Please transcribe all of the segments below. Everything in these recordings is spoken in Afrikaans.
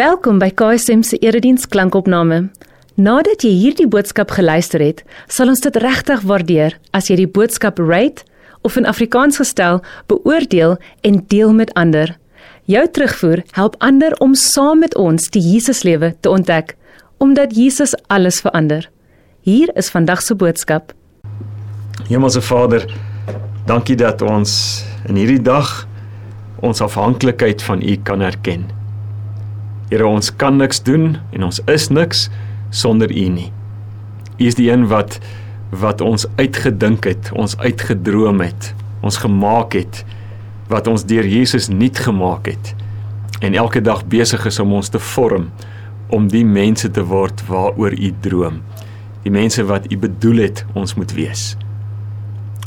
Welkom by KSM se erediens klankopname. Nadat jy hierdie boodskap geluister het, sal ons dit regtig waardeer as jy die boodskap rate of in Afrikaans gestel beoordeel en deel met ander. Jou terugvoer help ander om saam met ons die Jesuslewe te ontdek, omdat Jesus alles verander. Hier is vandag se boodskap. Hemelse Vader, dankie dat ons in hierdie dag ons afhanklikheid van U kan erken. Here ons kan niks doen en ons is niks sonder U nie. U is die een wat wat ons uitgedink het, ons uitgedroom het, ons gemaak het wat ons deur Jesus nuut gemaak het en elke dag besig is om ons te vorm om die mense te word waaroor U droom. Die mense wat U bedoel het ons moet wees.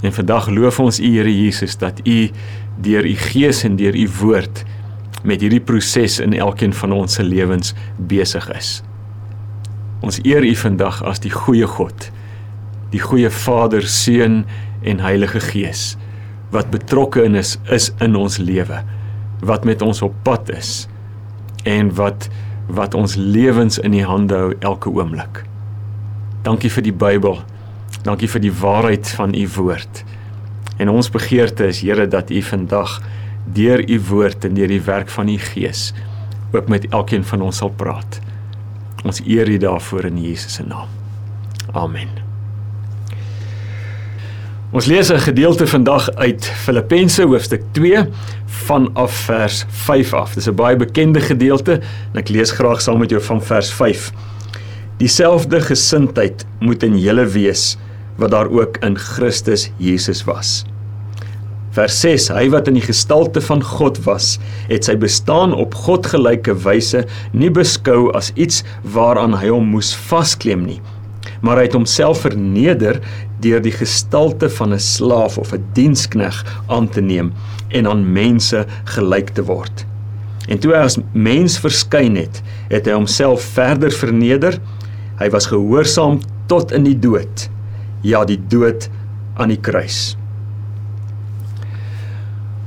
En vandag loof ons U Here Jesus dat U deur U Gees en deur U woord met hierdie proses in elkeen van ons se lewens besig is. Ons eer U vandag as die goeie God, die goeie Vader, Seun en Heilige Gees wat betrokke is is in ons lewe, wat met ons op pad is en wat wat ons lewens in die hande hou elke oomblik. Dankie vir die Bybel. Dankie vir die waarheid van u woord. En ons begeerte is Here dat u vandag deur u woord en deur die werk van u gees ook met elkeen van ons sal praat. Ons eer u daarvoor in Jesus se naam. Amen. Ons lees 'n gedeelte vandag uit Filippense hoofstuk 2 vanaf vers 5 af. Dis 'n baie bekende gedeelte en ek lees graag saam met jou van vers 5. Dieselfde gesindheid moet in julle wees wat daar ook in Christus Jesus was. Vers 6: Hy wat in die gestalte van God was, het sy bestaan op God gelyke wyse nie beskou as iets waaraan hy hom moes vasklem nie, maar hy het homself verneder deur die gestalte van 'n slaaf of 'n dienskneg aan te neem en aan mense gelyk te word. En toe hy as mens verskyn het, het hy homself verder verneder. Hy was gehoorsaam tot in die dood. Ja, die dood aan die kruis.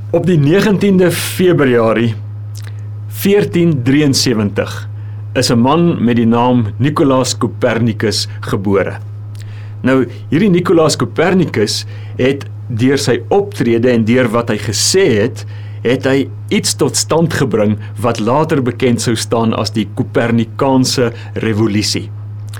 Op die 19de Februarie 1473 is 'n man met die naam Nicolaas Copernicus gebore. Nou hierdie Nicolaas Copernicus het deur sy optrede en deur wat hy gesê het, het hy iets tot stand gebring wat later bekend sou staan as die Kopernikaanse revolusie.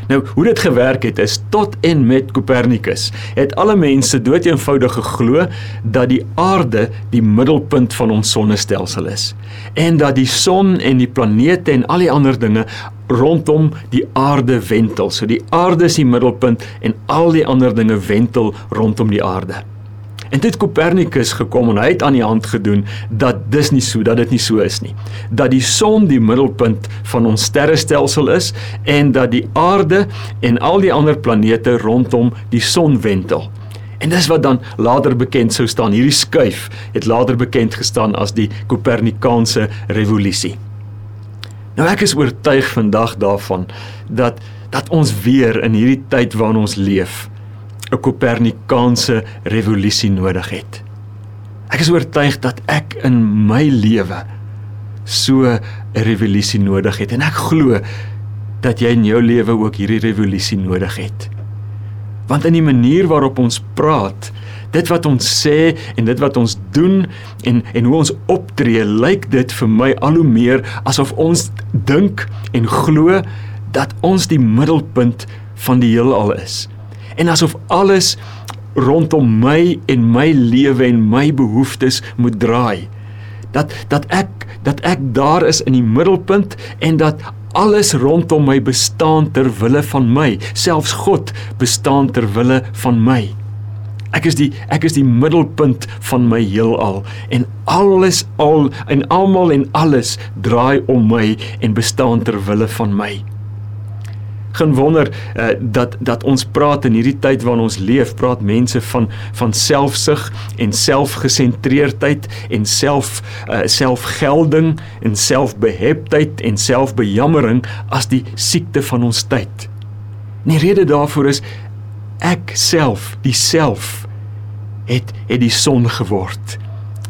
Nou, hoe dit gewerk het is tot en met Copernicus het alle mense doeteenvoudig geglo dat die aarde die middelpunt van ons sonnestelsel is en dat die son en die planete en al die ander dinge rondom die aarde wentel. So die aarde is die middelpunt en al die ander dinge wentel rondom die aarde. En dit Copernicus gekom en hy het aan die hand gedoen dat dis nie so dat dit nie so is nie. Dat die son die middelpunt van ons sterrestelsel is en dat die aarde en al die ander planete rondom die son wentel. En dis wat dan later bekend sou staan. Hierdie skuif het later bekend gestaan as die Kopernikaanse revolusie. Nou ek is oortuig vandag daarvan dat dat ons weer in hierdie tyd waarin ons leef 'n Kopernikaanse revolusie nodig het. Ek is oortuig dat ek in my lewe so 'n revolusie nodig het en ek glo dat jy in jou lewe ook hierdie revolusie nodig het. Want in die manier waarop ons praat, dit wat ons sê en dit wat ons doen en en hoe ons optree, lyk dit vir my al hoe meer asof ons dink en glo dat ons die middelpunt van die heelal is en asof alles rondom my en my lewe en my behoeftes moet draai. Dat dat ek dat ek daar is in die middelpunt en dat alles rondom my bestaan ter wille van my, selfs God bestaan ter wille van my. Ek is die ek is die middelpunt van my heelal en alles al en almal en alles draai om my en bestaan ter wille van my geen wonder uh, dat dat ons praat in hierdie tyd waarin ons leef, praat mense van van selfsug en selfgesentreerdheid en self uh, selfgelding en selfbeheptheid en selfbejammering as die siekte van ons tyd. En die rede daarvoor is ek self, die self het het die son geword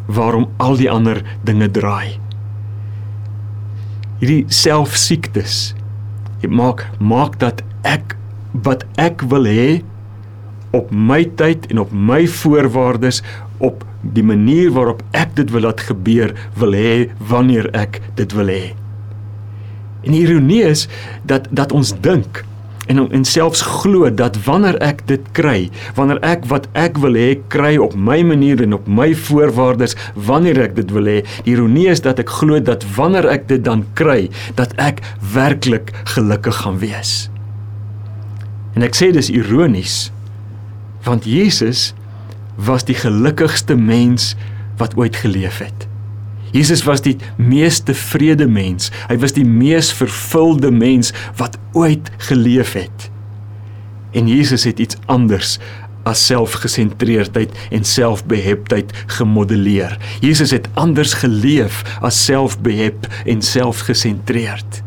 waarom al die ander dinge draai. hierdie selfsiektes dit maak maak dat ek wat ek wil hê op my tyd en op my voorwaardes op die manier waarop ek dit wil laat gebeur wil hê wanneer ek dit wil hê. En die ironie is dat dat ons dink en en selfs glo dat wanneer ek dit kry, wanneer ek wat ek wil hê kry op my manier en op my voorwaardes, wanneer ek dit wil hê, die ironie is dat ek glo dat wanneer ek dit dan kry, dat ek werklik gelukkig gaan wees. En ek sê dis ironies want Jesus was die gelukkigste mens wat ooit geleef het. Jesus was die mees tevrede mens. Hy was die mees vervulde mens wat ooit geleef het. En Jesus het iets anders as selfgesentreerdheid en selfbeheptheid gemodelleer. Jesus het anders geleef as selfbehep en selfgesentreerd.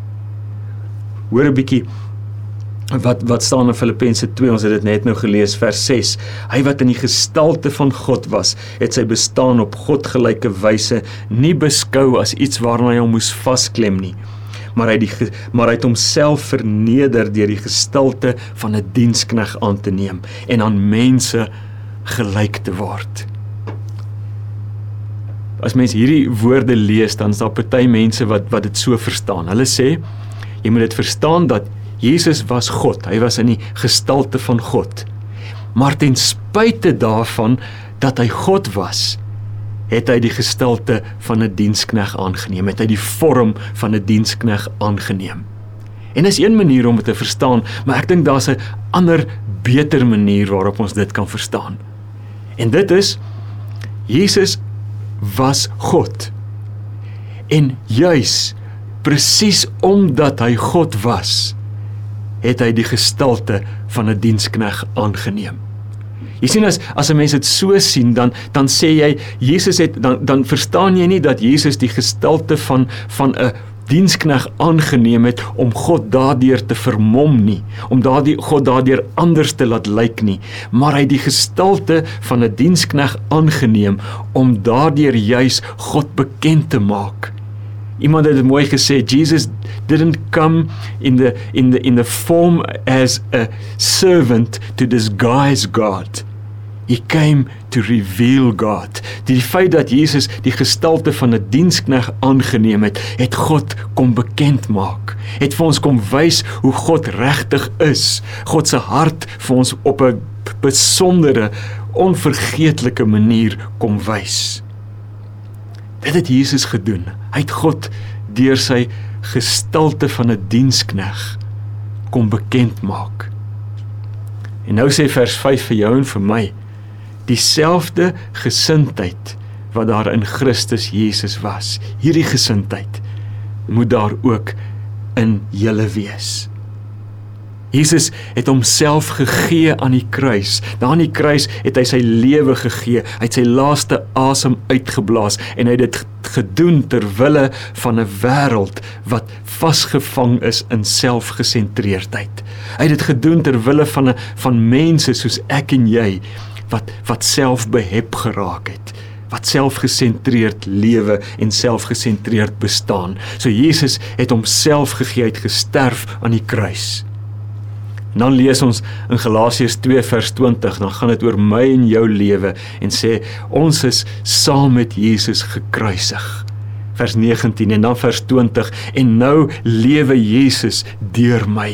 Hoor 'n bietjie wat wat staan in Filippense 2 ons het dit net nou gelees vers 6 hy wat in die gestalte van God was het sy bestaan op godgelyke wyse nie beskou as iets waarna hy hom moes vasklem nie. Maar hy die maar hy het homself verneder deur die gestalte van 'n dienskneg aan te neem en aan mense gelyk te word. As mens hierdie woorde lees dan is daar party mense wat wat dit so verstaan. Hulle sê jy moet dit verstaan dat Jesus was God. Hy was in die gestalte van God. Maar ten spyte daarvan dat hy God was, het hy die gestalte van 'n dienskneg aangeneem. Het hy die vorm van 'n dienskneg aangeneem. En is een manier om dit te verstaan, maar ek dink daar's 'n ander beter manier waarop ons dit kan verstaan. En dit is Jesus was God. En juis presies omdat hy God was, het hy die gestalte van 'n dienskneg aangeneem. Jy sien as as 'n mens dit so sien dan dan sê jy Jesus het dan dan verstaan jy nie dat Jesus die gestalte van van 'n dienskneg aangeneem het om God daardeur te vermom nie, om daardie God daardeur anders te laat lyk nie, maar hy die gestalte van 'n dienskneg aangeneem om daardeur juis God bekend te maak. Iemand het mooi gesê, Jesus didn't come in the in the in the form as a servant to disguise God. He came to reveal God. Die feit dat Jesus die gestalte van 'n dienskneg aangeneem het, het God kom bekend maak. Het vir ons kom wys hoe God regtig is. God se hart vir ons op 'n besondere, onvergeetlike manier kom wys. Dit het Jesus gedoen. Hy het God deur sy gestalte van 'n dienskneg kom bekend maak. En nou sê vers 5 vir jou en vir my dieselfde gesindheid wat daar in Christus Jesus was. Hierdie gesindheid moet daar ook in julle wees. Jesus het homself gegee aan die kruis. Daar aan die kruis het hy sy lewe gegee. Hy het sy laaste asem uitgeblaas en hy het dit gedoen ter wille van 'n wêreld wat vasgevang is in selfgesentreerdheid. Hy het dit gedoen ter wille van 'n van mense soos ek en jy wat wat selfbehep geraak het wat selfgesentreerd lewe en selfgesentreerd bestaan. So Jesus het homself gegee, het gesterf aan die kruis. En dan lees ons in Galasiërs 2 vers 20, dan gaan dit oor my en jou lewe en sê ons is saam met Jesus gekruisig. Vers 19 en dan vers 20 en nou lewe Jesus deur my.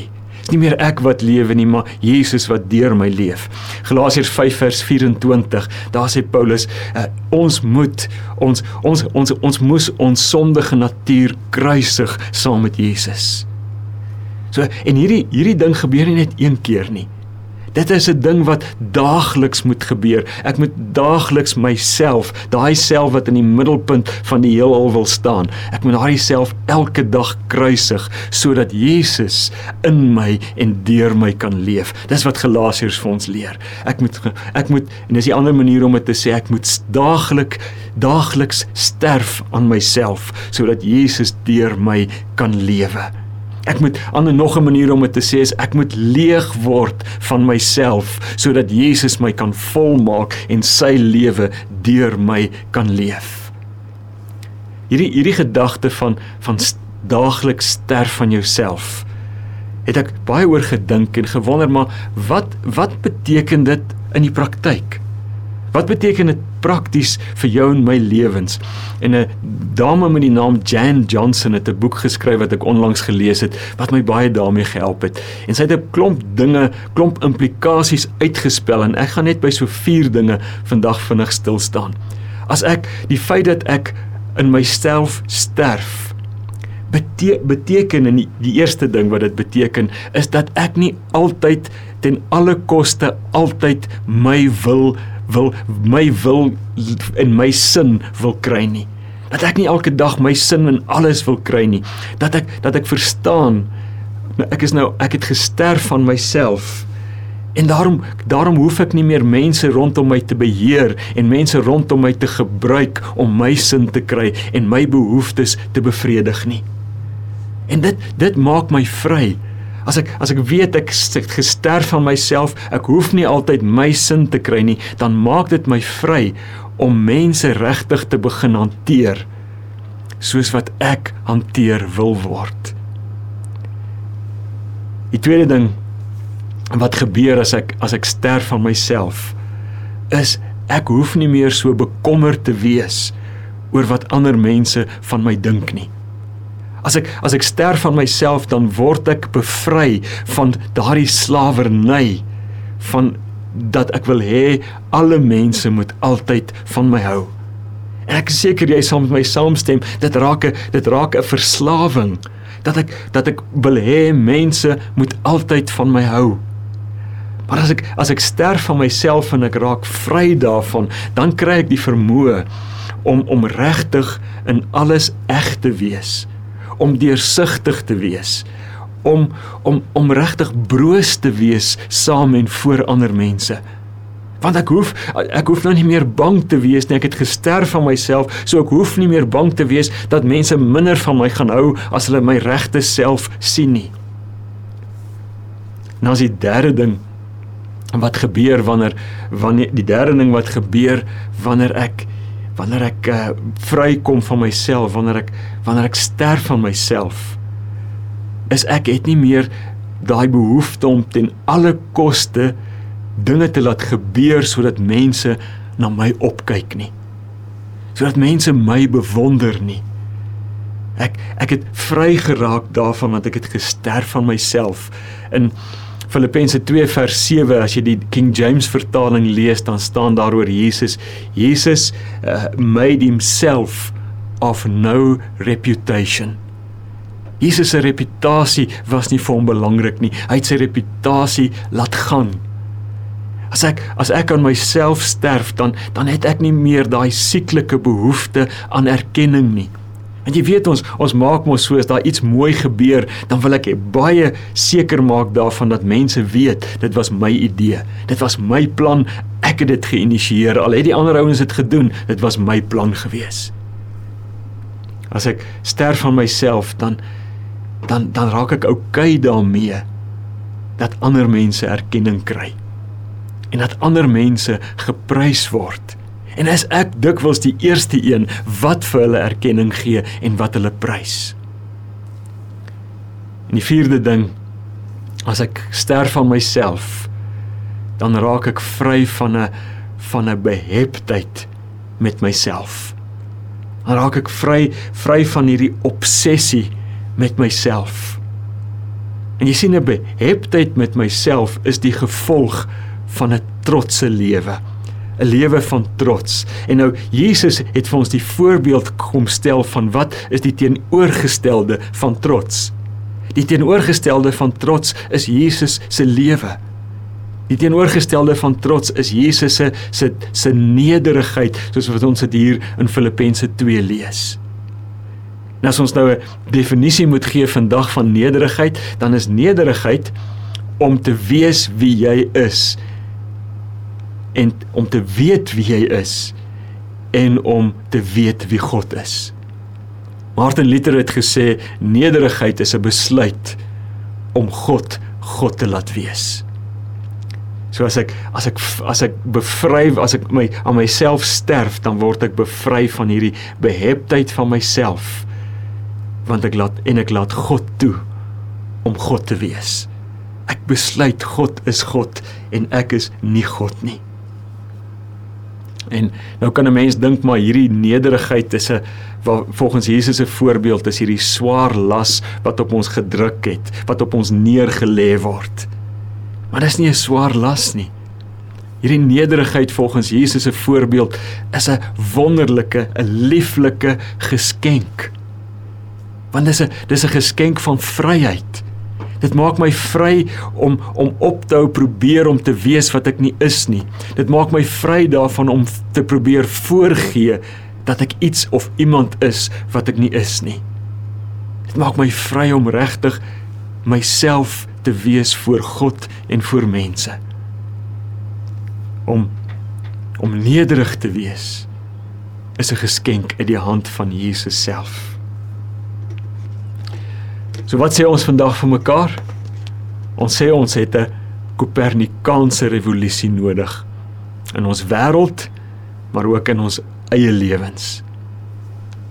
Dis nie meer ek wat lewe nie, maar Jesus wat deur my leef. Galasiërs 5 vers 24, daar sê Paulus, uh, ons moet ons ons ons ons moes ons sondige natuur kruisig saam met Jesus. So en hierdie hierdie ding gebeur nie net een keer nie. Dit is 'n ding wat daagliks moet gebeur. Ek moet daagliks myself, daai self wat in die middelpunt van die heelal wil staan. Ek moet daai self elke dag kruisig sodat Jesus in my en deur my kan leef. Dis wat Galasiërs vir ons leer. Ek moet ek moet en dis 'n ander manier om dit te sê, ek moet daaglik daagliks sterf aan myself sodat Jesus deur my kan lewe. Ek moet ander nog 'n manier om dit te sê is ek moet leeg word van myself sodat Jesus my kan volmaak en sy lewe deur my kan leef. Hierdie hierdie gedagte van van daagliks sterf van jouself, het ek baie oor gedink en gewonder maar wat wat beteken dit in die praktyk? Wat beteken dit prakties vir jou en my lewens? En 'n dame met die naam Jan Johnson het 'n boek geskryf wat ek onlangs gelees het wat my baie daarmee gehelp het. En sy het 'n klomp dinge, klomp implikasies uitgespel en ek gaan net by so vier dinge vandag vinnig stil staan. As ek die feit dat ek in myself sterf bete beteken en die, die eerste ding wat dit beteken is dat ek nie altyd ten alle koste altyd my wil wil my wil in my sin wil kry nie. Dat ek nie elke dag my sin in alles wil kry nie. Dat ek dat ek verstaan nou ek is nou ek het gesterf van myself. En daarom daarom hoef ek nie meer mense rondom my te beheer en mense rondom my te gebruik om my sin te kry en my behoeftes te bevredig nie. En dit dit maak my vry As ek as ek weet ek gesterf van myself, ek hoef nie altyd my sin te kry nie, dan maak dit my vry om mense regtig te begin hanteer soos wat ek hanteer wil word. Die tweede ding wat gebeur as ek as ek sterf van myself is ek hoef nie meer so bekommerd te wees oor wat ander mense van my dink nie. As ek as ek sterf van myself dan word ek bevry van daardie slawerny van dat ek wil hê alle mense moet altyd van my hou. En ek is seker jy sal met my saamstem, dit raak 'n dit raak 'n verslawing dat ek dat ek wil hê mense moet altyd van my hou. Maar as ek as ek sterf van myself en ek raak vry daarvan, dan kry ek die vermoë om om regtig in alles eg te wees om deursigtig te wees om om om regtig broos te wees saam en voor ander mense. Want ek hoef ek hoef nou nie meer bang te wees nie. Ek het gesterf van myself so ek hoef nie meer bang te wees dat mense minder van my gaan hou as hulle my regte self sien nie. Nou as die derde ding wat gebeur wanneer wanneer die derde ding wat gebeur wanneer ek wanneer ek uh, vrykom van myself, wanneer ek wanneer ek sterf van myself, is ek het nie meer daai behoefte om ten alle koste dinge te laat gebeur sodat mense na my opkyk nie. Sodat mense my bewonder nie. Ek ek het vry geraak daarvan want ek het gesterf van myself. In Filippense 2 vers 7 as jy die King James vertaling lees dan staan daar oor Jesus Jesus uh, made himself of no reputation Jesus se reputasie was nie vir hom belangrik nie hy het sy reputasie laat gaan As ek as ek aan myself sterf dan dan het ek nie meer daai sieklike behoefte aan erkenning nie En jy weet ons ons maak mos so as daar iets mooi gebeur, dan wil ek baie seker maak daarvan dat mense weet dit was my idee. Dit was my plan. Ek het dit geïnisieer. Al het die ander ouens dit gedoen, dit was my plan gewees. As ek sterf van myself, dan dan dan raak ek oukei daarmee dat ander mense erkenning kry en dat ander mense geprys word. En as ek dikwels die eerste een wat vir hulle erkenning gee en wat hulle prys. En die vierde ding as ek sterf van myself dan raak ek vry van 'n van 'n beheptheid met myself. Dan raak ek vry vry van hierdie obsessie met myself. En jy sien 'n beheptheid met myself is die gevolg van 'n trotse lewe. 'n lewe van trots. En nou Jesus het vir ons die voorbeeld kom stel van wat is die teenoorgestelde van trots? Die teenoorgestelde van trots is Jesus se lewe. Die teenoorgestelde van trots is Jesus se se se nederigheid, soos wat ons dit hier in Filippense 2 lees. Nou as ons nou 'n definisie moet gee vandag van nederigheid, dan is nederigheid om te wees wie jy is en om te weet wie hy is en om te weet wie God is. Martin Luther het gesê nederigheid is 'n besluit om God God te laat wees. So as ek as ek as ek bevry as ek my aan myself sterf, dan word ek bevry van hierdie beheptheid van myself want ek laat en ek laat God toe om God te wees. Ek besluit God is God en ek is nie God nie. En nou kan 'n mens dink maar hierdie nederigheid is 'n volgens Jesus se voorbeeld is hierdie swaar las wat op ons gedruk het, wat op ons neergelê word. Maar dis nie 'n swaar las nie. Hierdie nederigheid volgens Jesus se voorbeeld is 'n wonderlike, 'n lieflike geskenk. Want dis 'n dis 'n geskenk van vryheid. Dit maak my vry om om op te hou probeer om te wees wat ek nie is nie. Dit maak my vry daarvan om te probeer voorgee dat ek iets of iemand is wat ek nie is nie. Dit maak my vry om regtig myself te wees voor God en voor mense. Om om nederig te wees is 'n geskenk uit die hand van Jesus self. So wat sê ons vandag vir mekaar? Ons sê ons het 'n Kopernikaanse revolusie nodig in ons wêreld, maar ook in ons eie lewens.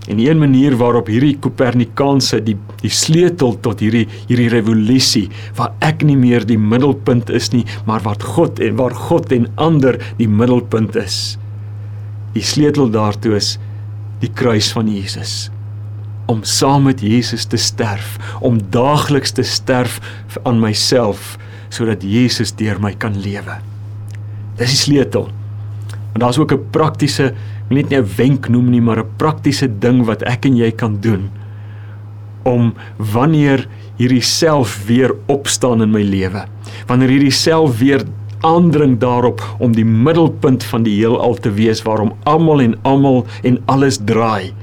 En een manier waarop hierdie Kopernikaanse die die sleutel tot hierdie hierdie revolusie waar ek nie meer die middelpunt is nie, maar wat God en waar God en ander die middelpunt is. Die sleutel daartoe is die kruis van Jesus om saam met Jesus te sterf, om daagliks te sterf aan myself sodat Jesus deur my kan lewe. Dis die sleutel. En daar's ook 'n praktiese, net nie 'n wenk noem nie, maar 'n praktiese ding wat ek en jy kan doen om wanneer hierdie self weer opstaan in my lewe. Wanneer hierdie self weer aandring daarop om die middelpunt van die heelal te wees waarom almal en almal en alles draai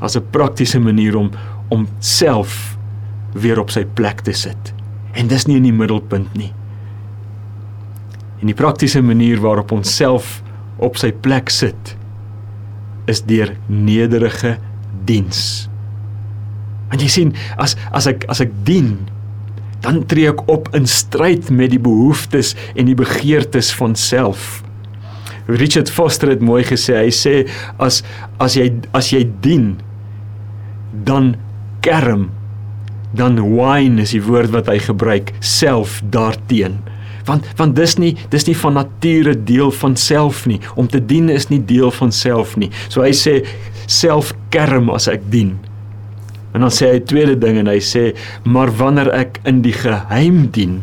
as 'n praktiese manier om om self weer op sy plek te sit. En dis nie in die middelpunt nie. En die praktiese manier waarop ons self op sy plek sit is deur nederige diens. Want jy sien, as as ek as ek dien, dan tree ek op in stryd met die behoeftes en die begeertes van self. Richard Foster het mooi gesê, hy sê as as jy as jy dien, dan kerm dan whine is die woord wat hy gebruik self daarteen want want dis nie dis nie van nature deel van self nie. Om te dien is nie deel van self nie. So hy sê self kerm as ek dien. En dan sê hy tweede ding en hy sê maar wanneer ek in die geheim dien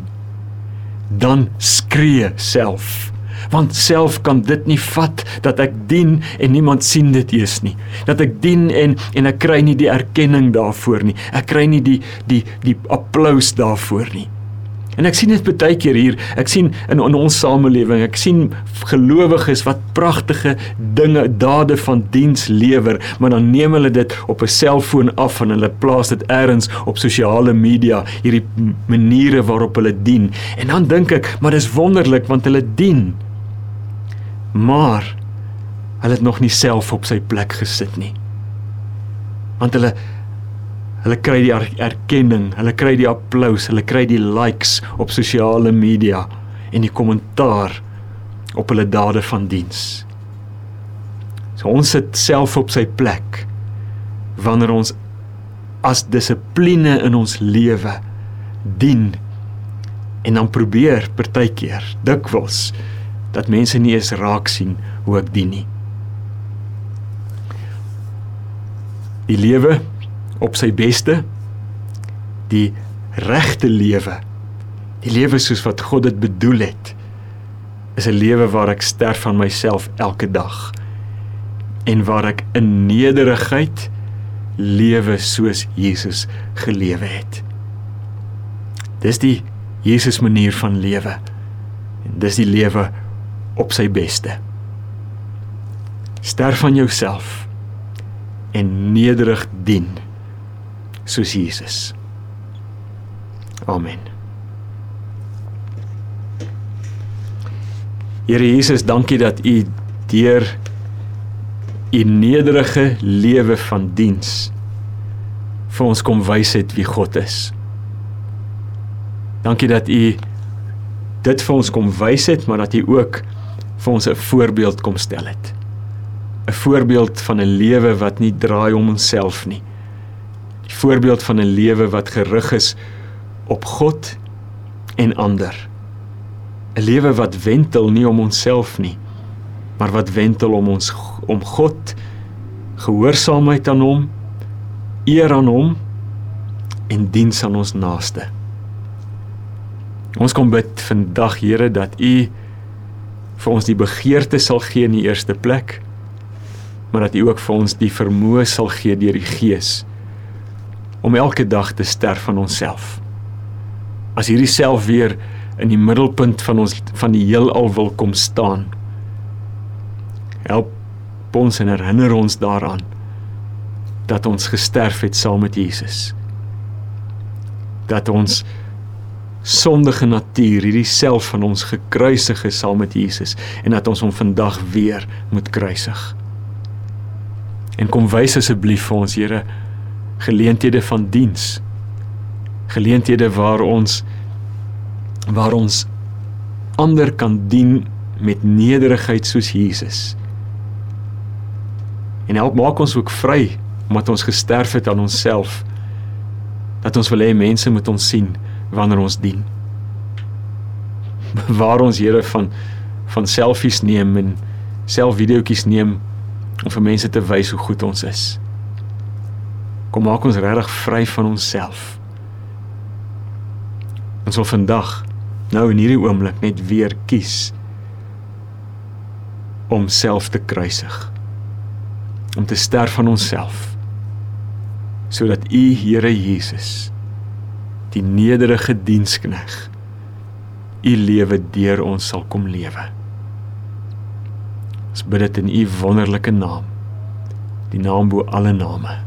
dan skree self. Want self kan dit nie vat dat ek dien en niemand sien dit eers nie. Dat ek dien en en ek kry nie die erkenning daarvoor nie. Ek kry nie die die die applous daarvoor nie En ek sien dit baie keer hier. Ek sien in, in ons samelewing, ek sien gelowiges wat pragtige dinge, dade van diens lewer, maar dan neem hulle dit op 'n selfoon af en hulle plaas dit elders op sosiale media, hierdie maniere waarop hulle dien. En dan dink ek, maar dis wonderlik want hulle dien maar hulle het nog nie self op sy plek gesit nie. Want hulle hulle kry die erkenning, hulle kry die applous, hulle kry die likes op sosiale media en die kommentaar op hulle dade van diens. So ons sit self op sy plek wanneer ons as dissipline in ons lewe dien en dan probeer partykeer dikwels dat mense nie eens raak sien hoe ek dien nie. Die lewe op sy beste, die regte lewe, die lewe soos wat God dit bedoel het, is 'n lewe waar ek sterf van myself elke dag en waar ek in nederigheid lewe soos Jesus gelewe het. Dis die Jesus manier van lewe. En dis die lewe op sy beste. Sterf van jouself en nederig dien soos Jesus. Amen. Here Jesus, dankie dat U deur U nederige lewe van diens vir ons kom wys het wie God is. Dankie dat U dit vir ons kom wys het, maar dat U ook vir ons 'n voorbeeld kom stel het. 'n Voorbeeld van 'n lewe wat nie draai om onsself nie. Die voorbeeld van 'n lewe wat gerig is op God en ander. 'n Lewe wat wentel nie om onsself nie, maar wat wentel om ons om God, gehoorsaamheid aan hom, eer aan hom en diens aan ons naaste. Ons kom bid vandag Here dat U vir ons die begeerte sal gee in die eerste plek, maar dat U ook vir ons die vermoë sal gee deur die Gees om elke dag te sterf van onsself. As hierdie self weer in die middelpunt van ons van die heelal wil kom staan. Help ons en herinner ons daaraan dat ons gesterf het saam met Jesus. Dat ons sondige natuur, hierdie self van ons gekruisig is saam met Jesus en dat ons hom vandag weer moet kruisig. En kom wys asseblief vir ons Here geleenthede van diens. Geleenthede waar ons waar ons ander kan dien met nederigheid soos Jesus. En help maak ons ook vry omdat ons gesterf het aan onsself. Dat ons wil hê mense moet ons sien wanneer ons dien. Waar ons Here van van selfies neem en selfvideoetjies neem om vir mense te wys hoe goed ons is. Kom maak ons regtig vry van onsself. Ons wil vandag nou in hierdie oomblik net weer kies om self te kruisig. Om te sterf van onsself sodat U Here Jesus die nederige dienskneg u lewe deur ons sal kom lewe. Ons bid dit in u wonderlike naam. Die naam bo alle name.